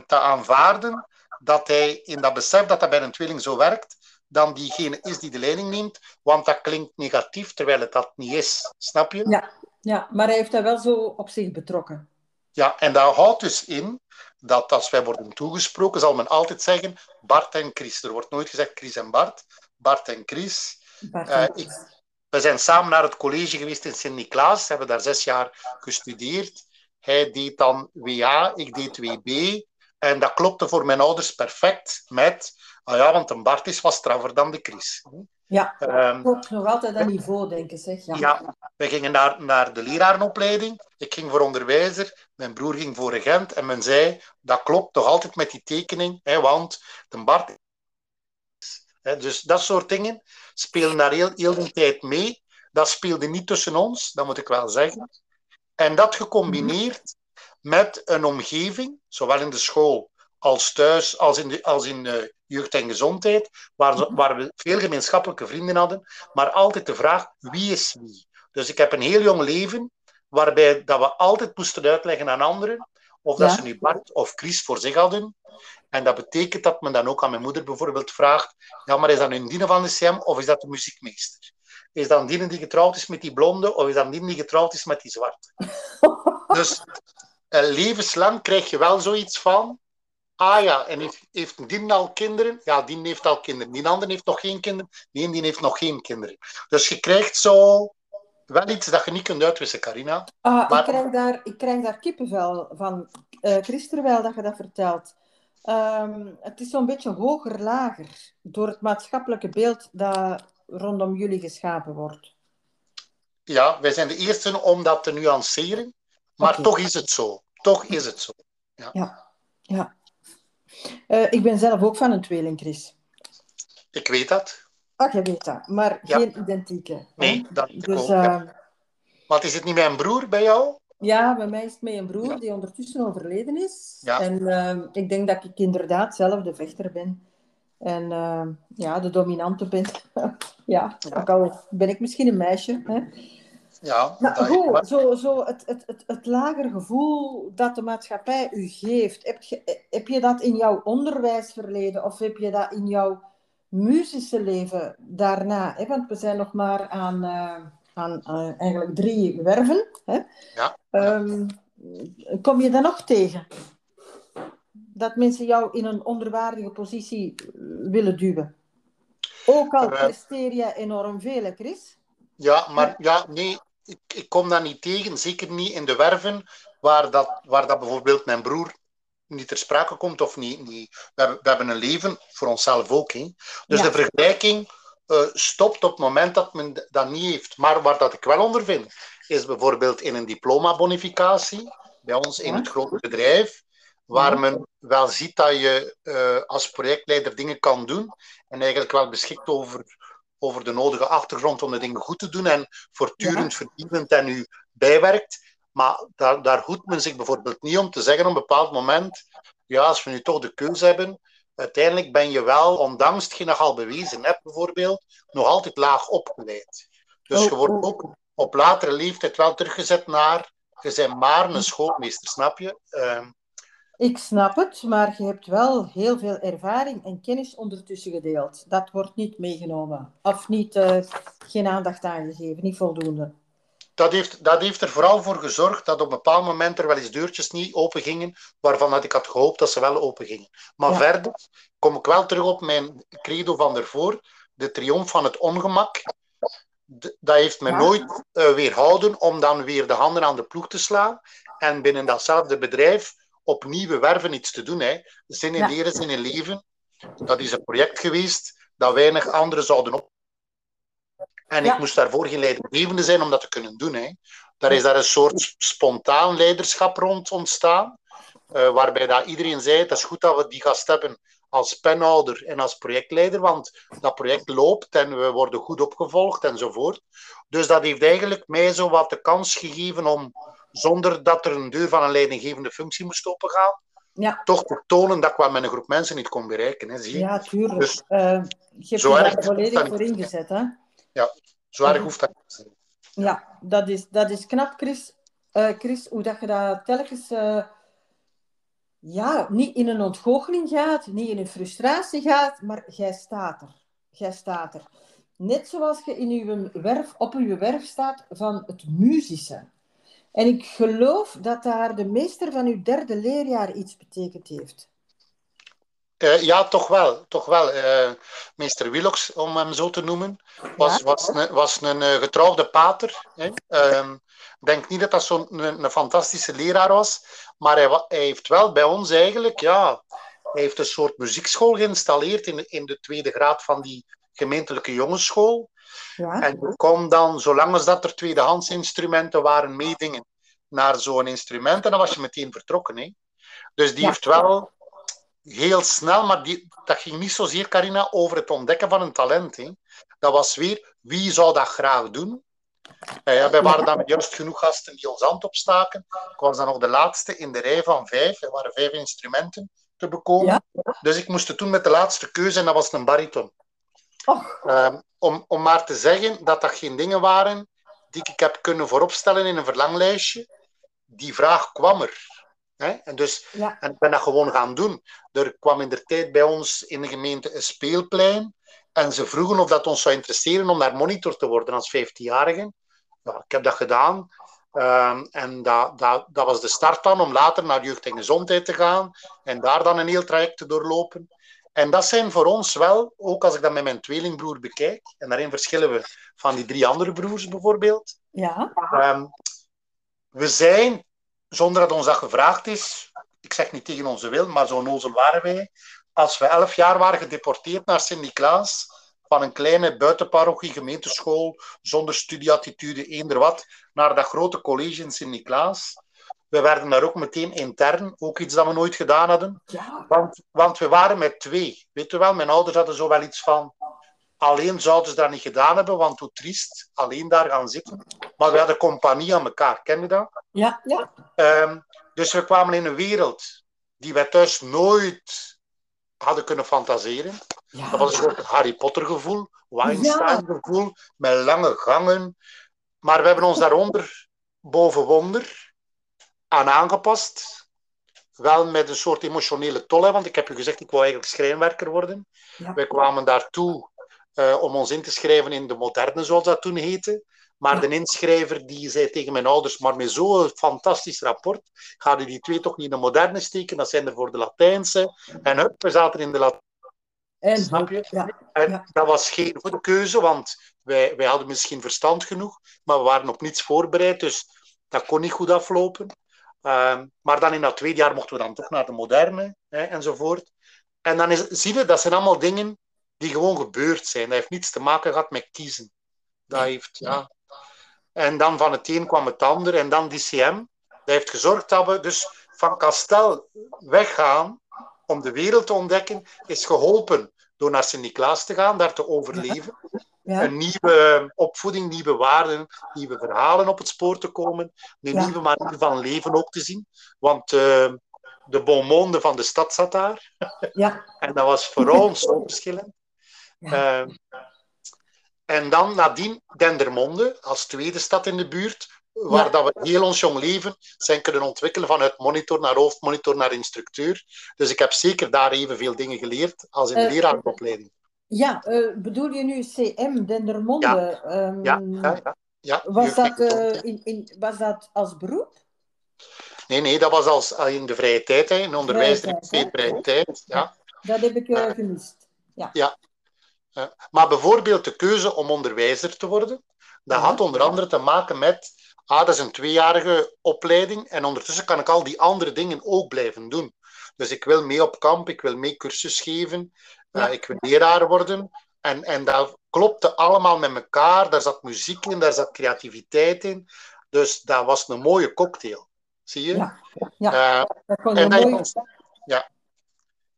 te aanvaarden dat hij in dat besef dat dat bij een tweeling zo werkt, dan diegene is die de leiding neemt, want dat klinkt negatief, terwijl het dat niet is. Snap je? Ja, ja maar hij heeft dat wel zo op zich betrokken. Ja, en dat houdt dus in dat als wij worden toegesproken, zal men altijd zeggen Bart en Chris. Er wordt nooit gezegd Chris en Bart. Bart en Chris. Bart en Chris. Uh, ik, we zijn samen naar het college geweest in Sint-Niklaas, hebben daar zes jaar gestudeerd. Hij deed dan WA, ik deed WB. En dat klopte voor mijn ouders perfect met, ah ja, want een Bart is wat straffer dan de Chris. Ja, um, klopt nog altijd aan niveau, denk ik. Zeg. Ja. ja, we gingen naar, naar de lerarenopleiding. Ik ging voor onderwijzer, mijn broer ging voor regent. En men zei, dat klopt toch altijd met die tekening, hè, want de Bart dus dat soort dingen spelen daar heel, heel de tijd mee. Dat speelde niet tussen ons, dat moet ik wel zeggen. En dat gecombineerd met een omgeving, zowel in de school als thuis, als in, de, als in de jeugd en gezondheid, waar, waar we veel gemeenschappelijke vrienden hadden, maar altijd de vraag wie is wie. Dus ik heb een heel jong leven waarbij dat we altijd moesten uitleggen aan anderen, of dat ze nu Bart of Chris voor zich hadden, en dat betekent dat men dan ook aan mijn moeder bijvoorbeeld vraagt: ja, maar is dat een diene van de CM of is dat de muziekmeester? Is dat een diene die getrouwd is met die blonde of is dat een diene die getrouwd is met die zwarte? dus uh, levenslang krijg je wel zoiets van: ah ja, en heeft, heeft al kinderen? Ja, die heeft al kinderen. Die andere heeft nog geen kinderen. Die die heeft nog geen kinderen. Dus je krijgt zo wel iets dat je niet kunt uitwissen, Carina. Ah, maar... ik, krijg daar, ik krijg daar kippenvel van, uh, Chris, terwijl dat je dat vertelt. Um, het is zo'n beetje hoger, lager, door het maatschappelijke beeld dat rondom jullie geschapen wordt. Ja, wij zijn de eerste om dat te nuanceren, maar okay. toch is het zo. Toch is het zo. Ja. ja. ja. Uh, ik ben zelf ook van een tweeling, Chris. Ik weet dat. Ach, je weet dat, maar ja. geen identieke. Nee, dat dus, uh... Maar is het niet mijn broer bij jou? Ja, bij mij is het met een broer die ondertussen overleden is. Ja. En uh, ik denk dat ik inderdaad zelf de vechter ben. En uh, ja, de dominante ben. ja, ook al ben ik misschien een meisje. Hè. Ja, maar goed, zo, zo het, het, het, het lager gevoel dat de maatschappij u geeft, heb je, heb je dat in jouw onderwijsverleden of heb je dat in jouw muzische leven daarna? Hè? Want we zijn nog maar aan, uh, aan uh, eigenlijk drie werven. Hè? Ja. Um, kom je dat nog tegen? Dat mensen jou in een onderwaardige positie willen duwen? Ook al uh, presteer je enorm veel, Chris? Ja, maar ja, nee, ik, ik kom dat niet tegen. Zeker niet in de werven waar dat, waar dat bijvoorbeeld mijn broer niet ter sprake komt of niet. niet. We, hebben, we hebben een leven voor onszelf ook. Hè. Dus ja. de vergelijking uh, stopt op het moment dat men dat niet heeft. Maar waar dat ik wel onder vind, is bijvoorbeeld in een diploma-bonificatie, bij ons in het grote bedrijf, waar men wel ziet dat je uh, als projectleider dingen kan doen en eigenlijk wel beschikt over, over de nodige achtergrond om de dingen goed te doen en voortdurend ja. verdienend en u bijwerkt. Maar daar, daar hoedt men zich bijvoorbeeld niet om te zeggen op een bepaald moment, ja, als we nu toch de keuze hebben, uiteindelijk ben je wel, ondanks hetgeen je al bewezen hebt bijvoorbeeld, nog altijd laag opgeleid. Dus je wordt ook op latere leeftijd wel teruggezet naar, je bent maar een schoolmeester, snap je? Uh, ik snap het, maar je hebt wel heel veel ervaring en kennis ondertussen gedeeld. Dat wordt niet meegenomen. Of niet, uh, geen aandacht aangegeven, niet voldoende dat heeft, dat heeft er vooral voor gezorgd dat op een bepaald moment er wel eens deurtjes niet open gingen, waarvan dat ik had gehoopt dat ze wel open gingen. Maar ja. verder kom ik wel terug op mijn credo van ervoor, de triomf van het ongemak. Dat heeft me ja. nooit uh, weerhouden om dan weer de handen aan de ploeg te slaan en binnen datzelfde bedrijf op nieuwe werven iets te doen. Hè. Zin in ja. leren, zin in leven. Dat is een project geweest dat weinig anderen zouden op en ja. ik moest daarvoor geen leidinggevende zijn om dat te kunnen doen. Hè. Daar is daar een soort spontaan leiderschap rond ontstaan, uh, waarbij dat iedereen zei, het is goed dat we die gast hebben als penhouder en als projectleider, want dat project loopt en we worden goed opgevolgd enzovoort. Dus dat heeft eigenlijk mij zo wat de kans gegeven om, zonder dat er een deur van een leidinggevende functie moest opengaan, ja. toch te tonen dat ik wat met een groep mensen niet kon bereiken. Hè, zie je? Ja, tuurlijk. Dus, uh, je hebt je daar volledig voor ingezet, hè? Ja, zo erg hoeft dat niet te zijn. Ja, dat is, dat is knap, Chris. Uh, Chris, hoe dat je dat telkens uh, ja, niet in een ontgoocheling gaat, niet in een frustratie gaat, maar jij staat er. jij staat er. Net zoals je in uw werf, op uw werf staat van het muzische. En ik geloof dat daar de meester van uw derde leerjaar iets betekend heeft. Uh, ja, toch wel. Toch wel. Uh, meester Willox, om hem zo te noemen, was, ja? was, een, was een uh, getrouwde pater. Ehm, ik denk niet dat dat zo'n een, een, fantastische leraar was, maar hij, hij, heeft wel bij ons eigenlijk, ja, hij heeft een soort muziekschool geïnstalleerd in, in de tweede graad van die gemeentelijke jongensschool. Ja. En je kon dan, zolang als dat er tweedehands instrumenten waren, meedingen naar zo'n instrument. En dan was je meteen vertrokken. Hè. Dus die ja. heeft wel heel snel, maar die, dat ging niet zozeer, Carina, over het ontdekken van een talent. Hè. Dat was weer, wie zou dat graag doen? Ja, wij waren dan met juist genoeg gasten die ons hand opstaken. Ik was dan nog de laatste in de rij van vijf. Er waren vijf instrumenten te bekomen. Ja. Dus ik moest het doen met de laatste keuze en dat was een bariton. Um, om, om maar te zeggen dat dat geen dingen waren die ik heb kunnen vooropstellen in een verlanglijstje. Die vraag kwam er. Hè? En, dus, ja. en ik ben dat gewoon gaan doen. Er kwam in de tijd bij ons in de gemeente een speelplein. En ze vroegen of dat ons zou interesseren om daar monitor te worden als 15-jarige. Ja, ik heb dat gedaan. Um, en dat, dat, dat was de start dan om later naar jeugd en gezondheid te gaan. En daar dan een heel traject te doorlopen. En dat zijn voor ons wel, ook als ik dat met mijn tweelingbroer bekijk, en daarin verschillen we van die drie andere broers bijvoorbeeld. Ja. Um, we zijn, zonder dat ons dat gevraagd is, ik zeg niet tegen onze wil, maar zo nozel waren wij, als we elf jaar waren gedeporteerd naar Sint-Niklaas, van een kleine buitenparochie gemeenteschool, zonder studieattitude, eender wat, naar dat grote college in Sint-Niklaas. We werden daar ook meteen intern, ook iets dat we nooit gedaan hadden. Ja. Want, want we waren met twee. Weet je wel, mijn ouders hadden zo wel iets van. Alleen zouden ze dat niet gedaan hebben, want hoe triest, alleen daar gaan zitten. Maar we hadden compagnie aan elkaar, ken je dat? Ja, ja. Um, dus we kwamen in een wereld die wij thuis nooit hadden kunnen fantaseren. Ja. Dat was een soort Harry Potter gevoel, Weinstein gevoel, met lange gangen. Maar we hebben ons daaronder boven wonder aan aangepast. Wel met een soort emotionele tol, want ik heb u gezegd, ik wou eigenlijk schrijnwerker worden. Ja. Wij kwamen daartoe uh, om ons in te schrijven in de moderne, zoals dat toen heette. Maar ja. de inschrijver die zei tegen mijn ouders, maar met zo'n fantastisch rapport, gaan u die twee toch niet in de moderne steken? Dat zijn er voor de Latijnse. En hup, we zaten in de Latijnse. En, Snap je? Ja, en ja. dat was geen goede keuze, want wij, wij hadden misschien verstand genoeg, maar we waren op niets voorbereid, dus dat kon niet goed aflopen. Uh, maar dan in dat tweede jaar mochten we dan toch naar de moderne hè, enzovoort. En dan is, zie je, dat zijn allemaal dingen die gewoon gebeurd zijn. Dat heeft niets te maken gehad met kiezen. Dat heeft, ja. En dan van het een kwam het ander. En dan DCM. Dat heeft gezorgd dat we dus van Kastel weggaan om de wereld te ontdekken, is geholpen door naar Sint-Niklaas te gaan, daar te overleven. Ja. Een nieuwe opvoeding, nieuwe waarden, nieuwe verhalen op het spoor te komen. Een Ja. nieuwe manier van leven ook te zien. Want uh, de bon monde van de stad zat daar. Ja. En dat was voor ons zo verschillend. Uh, en dan nadien Dendermonde, als tweede stad in de buurt, waar Ja. dat we heel ons jong leven zijn kunnen ontwikkelen vanuit monitor naar hoofdmonitor naar instructeur. Dus ik heb zeker daar evenveel dingen geleerd als in de Eh, leraaropleiding. Ja, eh, bedoel je nu CM, Dendermonde? Ja. Ehm, Ja, ja, ja. ja Was, dat, eh, in, in, was dat als beroep? Nee, nee, dat was als, als in de vrije tijd, hè, in onderwijs, Vrije er tijd, hè? vrije tijd. Ja. Dat heb ik eh, Ja. gemist. Ja. Eh, maar bijvoorbeeld de keuze om onderwijzer te worden, dat Ja. had onder andere te maken met, ah, dat is een tweejarige opleiding en ondertussen kan ik al die andere dingen ook blijven doen. Dus ik wil mee op kamp, ik wil mee cursus geven, eh, Ja. ik wil leraar worden. En, en dat klopte allemaal met elkaar. Daar zat muziek in, daar zat creativiteit in. Dus dat was een mooie cocktail. Zie je? Ja. Ja. Eh, Dat kon je, en mooi, ja.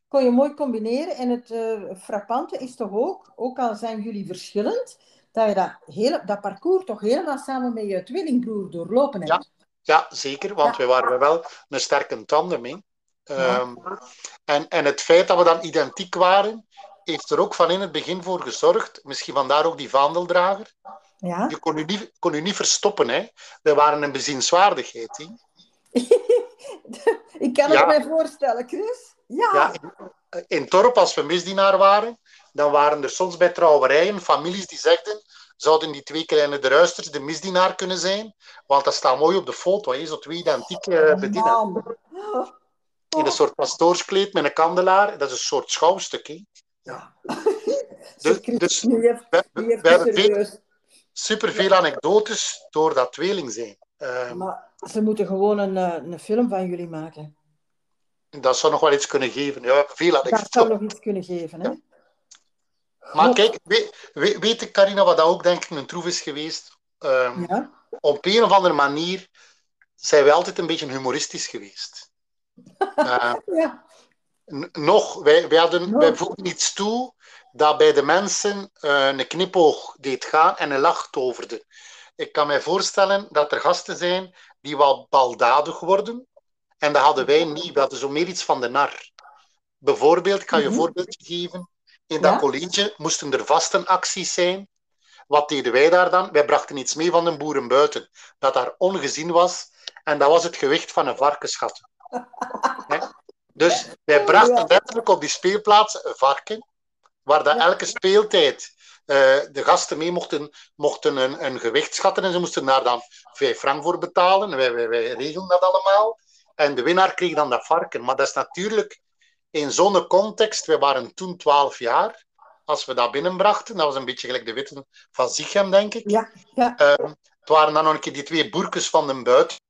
kon je mooi combineren. En het eh, frappante is toch ook, ook al zijn jullie verschillend, dat je dat, hele, dat parcours toch helemaal samen met je tweelingbroer doorlopen hebt. Ja, zeker, want wij waren wel een sterke tandem in. Ehm, en, en het feit dat we dan identiek waren, heeft er ook van in het begin voor gezorgd, misschien vandaar ook die vaandeldrager, Ja. je kon u niet, kon u niet verstoppen. Hè. We waren een bezienswaardigheid. Hè. ik kan Ja. het mij voorstellen, Chris. Ja. in, in Torp, als we misdienaar waren, dan waren er soms bij trouwerijen families die zegden zouden die twee kleine druisters de misdienaar kunnen zijn? Want dat staat mooi op de foto, hè? zo twee identieke uh, bedienen. In een soort pastoorskleed met een kandelaar. Dat is een soort schouwstuk. Hè? Ja. Dus, dus we, we, we hebben veel, superveel anekdotes door dat tweeling zijn. Uh, maar ze moeten gewoon een, eh, een film van jullie maken. Dat zou nog wel iets kunnen geven. Ja, veel anekdotes. Dat zou nog iets kunnen geven, hè? Ja. Maar kijk, weet, ik, Carina, wat dat ook denk ik een troef is geweest? Um, ja? Op een of andere manier zijn wij altijd een beetje humoristisch geweest. Uh, ja. Nog, wij, wij, hadden, nog. wij voegden iets toe dat bij de mensen uh, een knipoog deed gaan en een lach toverde. Ik kan mij voorstellen dat er gasten zijn die wel baldadig worden. En dat hadden wij niet. We hadden zo meer iets van de nar. Bijvoorbeeld, ik ga je een -hmm. voorbeeldje geven. In dat ja? college moesten er vastenacties zijn. Wat deden wij daar dan? Wij brachten iets mee van de boeren buiten, dat daar ongezien was. En dat was het gewicht van een varkenschat. Dus wij brachten letterlijk op die speelplaats een varken, waar dat elke speeltijd uh, de gasten mee mochten, mochten een, een gewicht schatten en ze moesten daar dan 5 frank voor betalen. Wij, wij, wij regelden dat allemaal. En de winnaar kreeg dan dat varken. Maar dat is natuurlijk in zo'n context, we waren toen 12 jaar, als we dat binnenbrachten, dat was een beetje gelijk de witten van Zichem, denk ik. Ja, ja. Uh, het waren dan nog een keer die twee boerkes van de buit.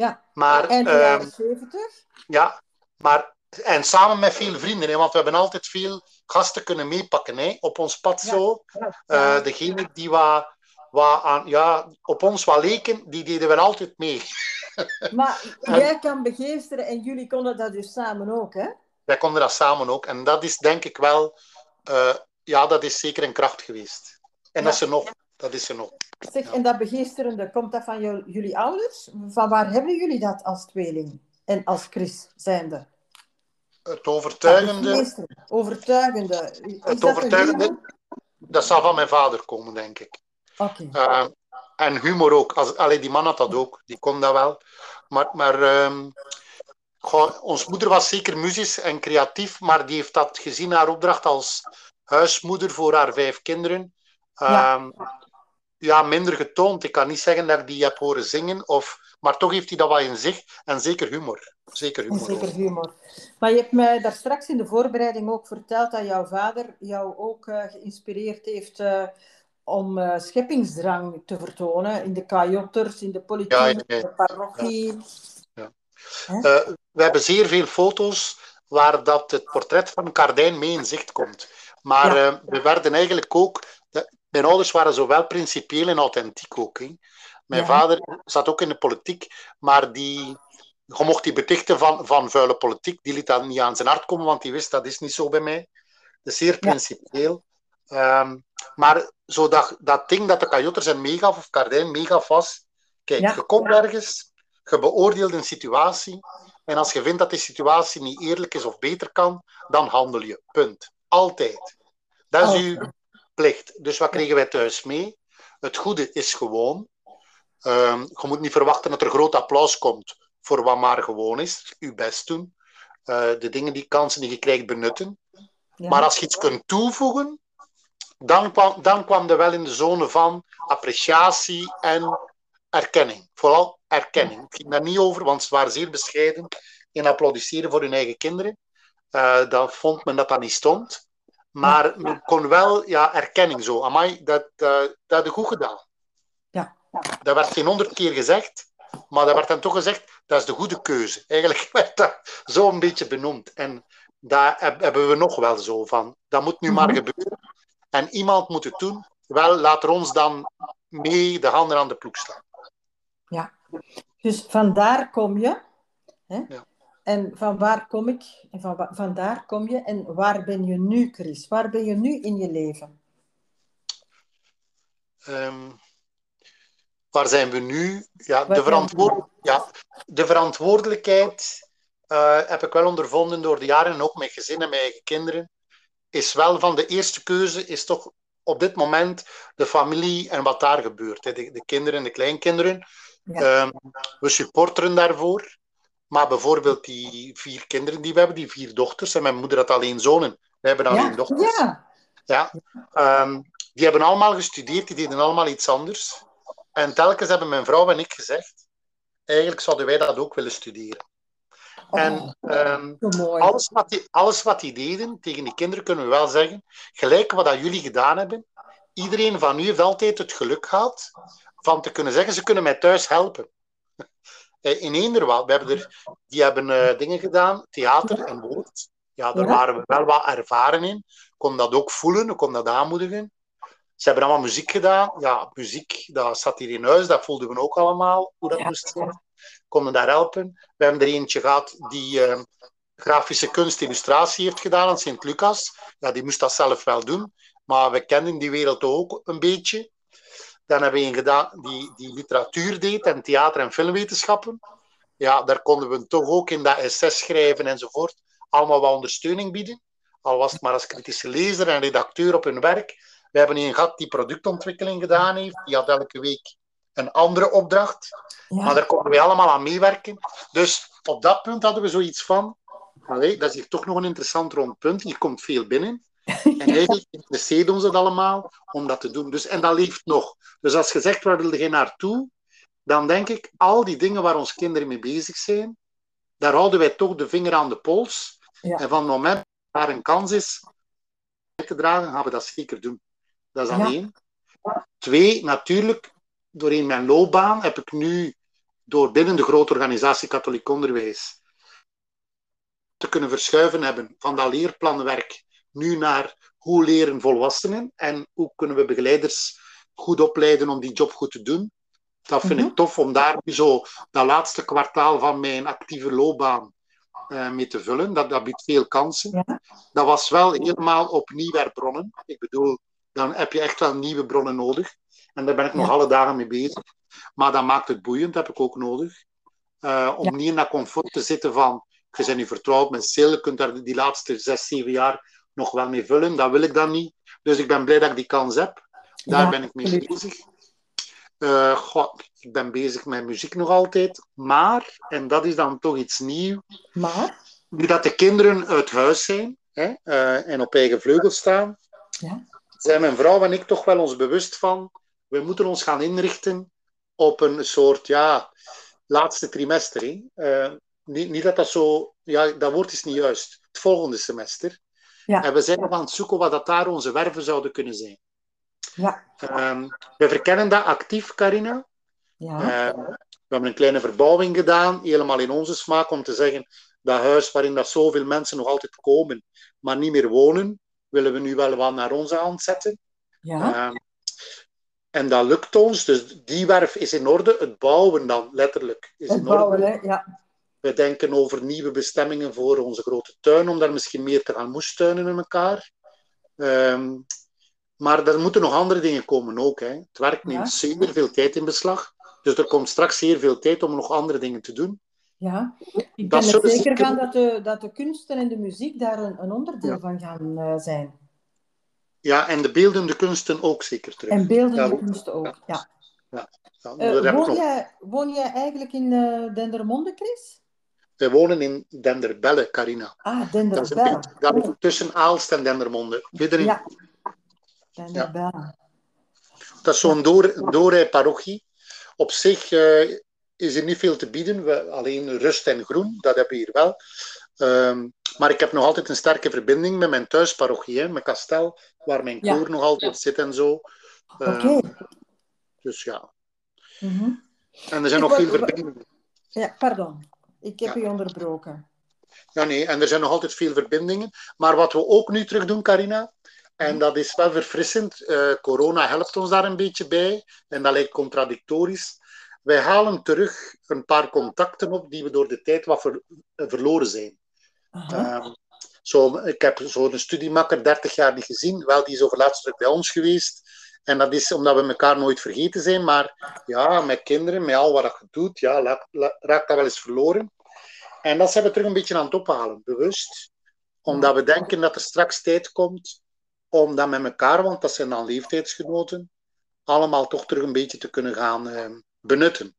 Ja, maar, en de jaren uh, 70. Ja, maar, en samen met veel vrienden, hè, want we hebben altijd veel gasten kunnen meepakken hè, op ons pad Ja. zo. Uh, degene die wat, wat aan, ja, op ons wat leken, die deden we altijd mee. Maar jij kan begeesteren en jullie konden dat dus samen ook, hè? wij konden dat samen ook. En dat is denk ik wel, uh, ja, dat is zeker een kracht geweest. En Ja. dat is er nog. Dat is nog. Zeg, Ja. en dat begeesterende, komt dat van jou- jullie ouders? Van waar hebben jullie dat als tweeling? En als Chris zijnde? Het overtuigende, begeesteren, overtuigende. Is het dat de overtuigende, dat zal van mijn vader komen, denk ik. Oké. Uh, en humor ook. Als, allee, die man had dat ook. Die kon dat wel. Maar, maar um, goh, ons moeder was zeker muzisch en creatief, maar die heeft dat gezien haar opdracht als huismoeder voor haar vijf kinderen. Ja. Um, ja, minder getoond. Ik kan niet zeggen dat ik die heb horen zingen, of, maar toch heeft hij dat wel in zich. En zeker humor. Zeker humor. zeker humor. Maar je hebt mij daar straks in de voorbereiding ook verteld dat jouw vader jou ook uh, geïnspireerd heeft uh, om uh, scheppingsdrang te vertonen in de kajotters, in de politiek, Ja, ja, ja. in de parochie. Ja. We hebben zeer veel foto's waar dat het portret van Cardijn mee in zicht komt. Maar Ja. we werden eigenlijk ook... mijn ouders waren zowel principieel en authentiek ook. Hè. Mijn Ja. vader zat ook in de politiek, maar die... Je mocht die betichten van, van vuile politiek. Die liet dat niet aan zijn hart komen, want die wist dat is niet zo bij mij. Is zeer principieel. Um, maar zo dat, dat ding dat de Kajotters en meegaf, of Cardijn meegaf was... Kijk, Ja. je komt ergens, je beoordeelt een situatie, en als je vindt dat die situatie niet eerlijk is of beter kan, dan handel je. Punt. Altijd. Dat is uw plicht. Dus wat kregen wij thuis mee? Het goede is gewoon. Um, je moet niet verwachten dat er groot applaus komt voor wat maar gewoon is. Uw best doen. Uh, de dingen, die kansen die je krijgt, benutten. Ja. Maar als je iets kunt toevoegen, dan kwam, dan kwam er wel in de zone van appreciatie en erkenning. Vooral erkenning. Het ging daar niet over, want ze waren zeer bescheiden in applaudisseren voor hun eigen kinderen. Uh, dan vond men dat dat niet stond. Maar men kon wel, ja, erkenning zo. Amai, dat, uh, dat je goed gedaan. Ja. Dat werd geen honderd keer gezegd, maar dat werd dan toch gezegd, dat is de goede keuze. Eigenlijk werd dat zo een beetje benoemd. En daar hebben we nog wel zo van. Dat moet nu Mhm. maar gebeuren. En iemand moet het doen. Wel, laat er ons dan mee de handen aan de ploeg slaan. Ja. Dus vandaar kom je. Hè? Ja. En van waar kom ik? En van, wa- vandaar kom je. En waar ben je nu, Chris? Waar ben je nu in je leven? Ehm, waar zijn we nu? Ja, Waar de, verantwoord... ja, de verantwoordelijkheid uh, heb ik wel ondervonden door de jaren, en ook met gezin en mijn eigen kinderen, is wel van de eerste keuze, is toch op dit moment de familie en wat daar gebeurt. Hè. De, de kinderen en de kleinkinderen. Ja. Um, we supporteren daarvoor. Maar bijvoorbeeld die vier kinderen die we hebben, die vier dochters, en mijn moeder had alleen zonen. Wij hebben alleen Ja, dochters. ja. Ja. Ehm, die hebben allemaal gestudeerd, die deden allemaal iets anders. En telkens hebben mijn vrouw en ik gezegd, eigenlijk zouden wij dat ook willen studeren. Oh, En ehm, alles, wat die, alles wat die deden, tegen die kinderen kunnen we wel zeggen, gelijk wat dat jullie gedaan hebben, iedereen van u heeft altijd het geluk gehad van te kunnen zeggen, ze kunnen mij thuis helpen. Eh, In Eenderwaal, we hebben er, die hebben eh, dingen gedaan, theater en woord. Ja, daar Ja. waren we wel wat ervaren in. Ik kon dat ook voelen, ik kon dat aanmoedigen. Ze hebben allemaal muziek gedaan. Ja, muziek, dat zat hier in huis, dat voelden we ook allemaal, hoe dat Ja. moest zijn. Konden daar helpen. We hebben er eentje gehad die eh, grafische kunst illustratie heeft gedaan aan Sint-Lucas. Ja, die moest dat zelf wel doen. Maar we kenden die wereld ook een beetje. Dan hebben we een gedaan die, die literatuur deed en theater- en filmwetenschappen. Ja, daar konden we toch ook in dat SS schrijven enzovoort allemaal wat ondersteuning bieden. Al was het maar als kritische lezer en redacteur op hun werk. We hebben een gehad die productontwikkeling gedaan heeft. Die had elke week een andere opdracht. Maar daar konden wij allemaal aan meewerken. Dus op dat punt hadden we zoiets van... Allee, dat is hier toch nog een interessant rond punt. Hier komt veel binnen. En eigenlijk interesseert ons het allemaal om dat te doen. Dus, en dat leeft nog. Dus als je zegt, waar wil je naartoe? Dan denk ik, al die dingen waar onze kinderen mee bezig zijn, daar houden wij toch de vinger aan de pols. Ja. En van het moment dat daar een kans is te dragen, gaan we dat zeker doen. Dat is Ja. aan één. Twee, natuurlijk, doorheen mijn loopbaan heb ik nu, door binnen de grote organisatie Katholiek Onderwijs, te kunnen verschuiven hebben van dat leerplanwerk nu naar hoe leren volwassenen en hoe kunnen we begeleiders goed opleiden om die job goed te doen. Dat vind Mhm. ik tof om daar nu zo dat laatste kwartaal van mijn actieve loopbaan eh, mee te vullen. Dat, dat biedt veel kansen. Ja. Dat was wel helemaal opnieuw herbronnen. Ik bedoel, dan heb je echt wel nieuwe bronnen nodig. En daar ben ik nog Ja. alle dagen mee bezig. Maar dat maakt het boeiend, dat heb ik ook nodig. Eh, om Ja. niet in dat comfort te zitten van, je bent nu vertrouwd met sil, je kunt daar die laatste zes, zeven jaar nog wel mee vullen. Dat wil ik dan niet. Dus ik ben blij dat ik die kans heb. Daar Ja, ben ik mee absoluut. bezig. Eh, goh, ik ben bezig met muziek nog altijd. Maar, en dat is dan toch iets nieuws, Maar, nu dat de kinderen uit huis zijn hè, eh, en op eigen vleugels staan, Ja. zijn mijn vrouw en ik toch wel ons bewust van, we moeten ons gaan inrichten op een soort, ja, laatste trimester. Hè. Eh, niet, niet dat dat zo, ja, dat woord is niet juist. Het volgende semester. Ja. En we zijn nog aan het zoeken wat dat daar onze werven zouden kunnen zijn. ja, Ehm, we verkennen dat actief, Carina. ja, Eh, we hebben een kleine verbouwing gedaan, helemaal in onze smaak, om te zeggen dat huis waarin dat zoveel mensen nog altijd komen, maar niet meer wonen, willen we nu wel wat naar onze hand zetten. ja, Ehm, en dat lukt ons, dus die werf is in orde. Het bouwen dan, letterlijk, is het in orde. bouwen, hè. Ja, We denken over nieuwe bestemmingen voor onze grote tuin, om daar misschien meer te gaan moestuinen in elkaar. Ehm, maar er moeten nog andere dingen komen ook. Hè. Het werk neemt Ja. zeer veel tijd in beslag. Dus er komt straks zeer veel tijd om nog andere dingen te doen. ja. Ik Dat ben er zullen zeker van dat de, dat de kunsten en de muziek daar een, een onderdeel Ja. van gaan eh, zijn. Ja, en de beeldende kunsten ook zeker terug. En beeldende Ja. kunsten ook, ja. Ja, Eh, woon, jij, woon jij eigenlijk in eh Dendermonde, Chris? Wij wonen in Denderbelle, Carina. Ah, Dat is Denderbelle. een beetje dat ligt tussen Aalst en Dendermonde. Middenin. Ja, Denderbelle. Dat is zo'n door, doorrijparochie. Op zich eh, is er niet veel te bieden. We, alleen rust en groen, dat hebben we hier wel. Ehm, maar ik heb nog altijd een sterke verbinding met mijn thuisparochie, hè, met Kastel, waar mijn Ja. koor nog altijd zit en zo. Ehm, Oké. Dus ja. Mhm. En er zijn Ik nog veel verbindingen. Ja, pardon. Ik heb Ja. u onderbroken. Ja, nee, en er zijn nog altijd veel verbindingen. Maar wat we ook nu terug doen, Carina, en dat is wel verfrissend, eh, corona helpt ons daar een beetje bij, en dat lijkt contradictorisch. Wij halen terug een paar contacten op die we door de tijd wat ver- eh, verloren zijn. Ehm, zo, ik heb zo'n studiemakker 30 jaar niet gezien, wel, die is over laatst terug bij ons geweest. En dat is omdat we elkaar nooit vergeten zijn, maar ja, met kinderen, met al wat je doet, ja, raakt dat wel eens verloren. En dat zijn we terug een beetje aan het ophalen, bewust. Omdat we denken dat er straks tijd komt om dat met elkaar, want dat zijn dan leeftijdsgenoten, allemaal toch terug een beetje te kunnen gaan eh, benutten.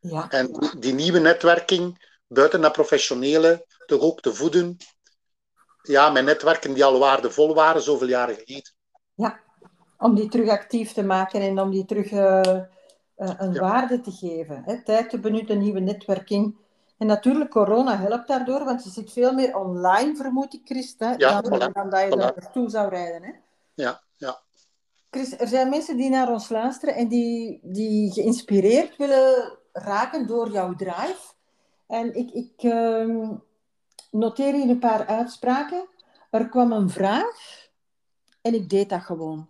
Ja, En die, die nieuwe netwerking buiten dat professionele, toch ook te voeden. Ja, met netwerken die al waardevol waren, zoveel jaren geleden. Ja, om die terug actief te maken en om die terug uh, een waarde te geven. Hè? Tijd te benutten, nieuwe netwerking. En natuurlijk, corona helpt daardoor, want je zit veel meer online, vermoed ik, Chris, hè, dan, dan, dat je voilà. er naartoe zou rijden. Hè? Ja, ja. Chris, er zijn mensen die naar ons luisteren en die, die geïnspireerd willen raken door jouw drive. En ik, ik uh, noteer hier een paar uitspraken. Er kwam een vraag en ik deed dat gewoon.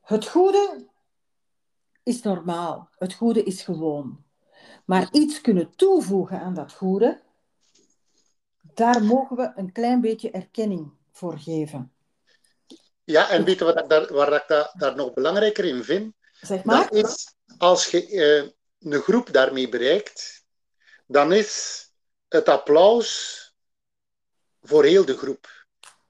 Het goede is normaal. Het goede is gewoon. Maar iets kunnen toevoegen aan dat goede, daar mogen we een klein beetje erkenning voor geven. Ja, en weet je wat ik daar, waar ik daar, daar nog belangrijker in vind? Zeg maar. Dat is, als je uh, een groep daarmee bereikt, dan is het applaus voor heel de groep.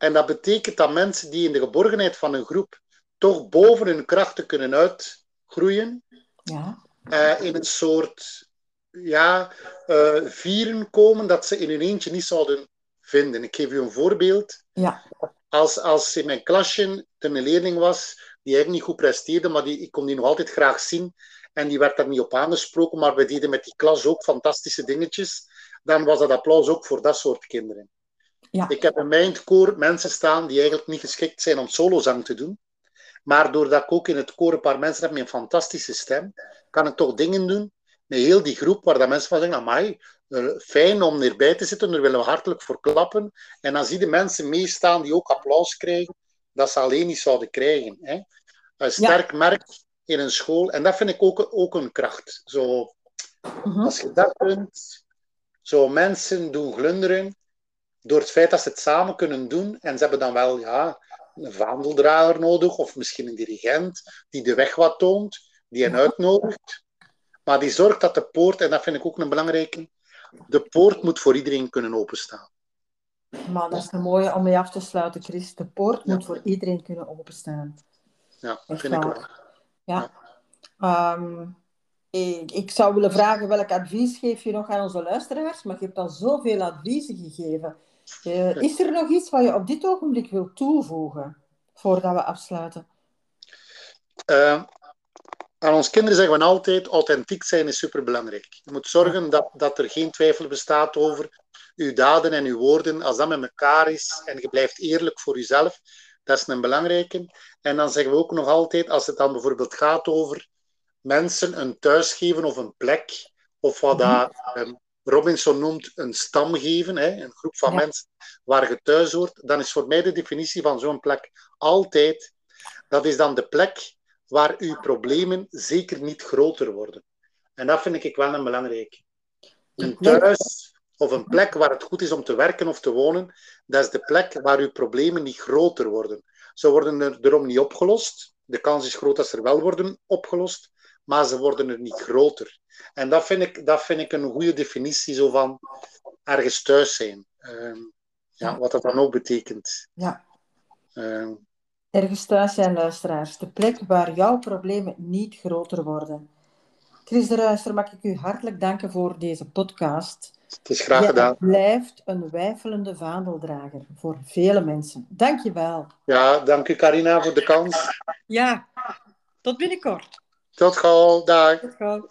En dat betekent dat mensen die in de geborgenheid van een groep toch boven hun krachten kunnen uitgroeien, ja. Uh, in een soort ja, uh, vieren komen dat ze in hun eentje niet zouden vinden. Ik geef u een voorbeeld. Ja. Als, als in mijn klasje er een leerling was die eigenlijk niet goed presteerde, maar die, ik kon die nog altijd graag zien en die werd daar niet op aangesproken, maar we deden met die klas ook fantastische dingetjes, dan was dat applaus ook voor dat soort kinderen. Ja. Ik heb in mijn koor mensen staan die eigenlijk niet geschikt zijn om solozang te doen, maar doordat ik ook in het koor een paar mensen heb met een fantastische stem, kan ik toch dingen doen met heel die groep waar dat mensen van zeggen, amai, fijn om erbij te zitten, daar willen we hartelijk voor klappen. En dan zie je mensen meestaan die ook applaus krijgen, dat ze alleen niet zouden krijgen. Hè. Een sterk ja. merk in een school, en dat vind ik ook, ook een kracht. Zo, uh-huh. Als je dat kunt, zo mensen doen glunderen, door het feit dat ze het samen kunnen doen, en ze hebben dan wel ja, een vaandeldrager nodig, of misschien een dirigent, die de weg wat toont, die hen uitnodigt. Maar die zorgt dat de poort, en dat vind ik ook een belangrijke, de poort moet voor iedereen kunnen openstaan. Maar dat is een mooie om mee af te sluiten, Chris. De poort ja. moet voor iedereen kunnen openstaan. Ja, dat vind ik wel. Ja. ja. Um, ik, ik, zou willen vragen welk advies geef je nog aan onze luisteraars, maar je hebt al zoveel adviezen gegeven. Uh, is er nog iets wat je op dit ogenblik wilt toevoegen voordat we afsluiten? Uh, aan ons kinderen zeggen we altijd, authentiek zijn is superbelangrijk. Je moet zorgen dat, dat er geen twijfel bestaat over uw daden en uw woorden. Als dat met elkaar is en je blijft eerlijk voor jezelf, dat is een belangrijke. En dan zeggen we ook nog altijd, als het dan bijvoorbeeld gaat over mensen een thuis geven of een plek, of wat dat, um, Robinson noemt een stam geven, hè, een groep van ja. mensen waar je thuis hoort, dan is voor mij de definitie van zo'n plek altijd, dat is dan de plek waar uw problemen zeker niet groter worden. En dat vind ik wel een belangrijke. Een thuis of een plek waar het goed is om te werken of te wonen, dat is de plek waar uw problemen niet groter worden. Ze worden er erom niet opgelost. De kans is groot dat ze er wel worden opgelost, maar ze worden er niet groter. En dat vind ik, dat vind ik een goede definitie zo van ergens thuis zijn. Uh, ja, wat dat dan ook betekent. Ja. Uh, Ergens thuis zijn, luisteraars. De plek waar jouw problemen niet groter worden. Chris de Ruister, mag ik u hartelijk danken voor deze podcast. Het is graag gedaan. Blijft een wijfelende vaandeldrager voor vele mensen. Dank je wel. Ja, dank u Carina voor de kans. Ja, tot binnenkort. Tot gauw, dag. Tot gauw.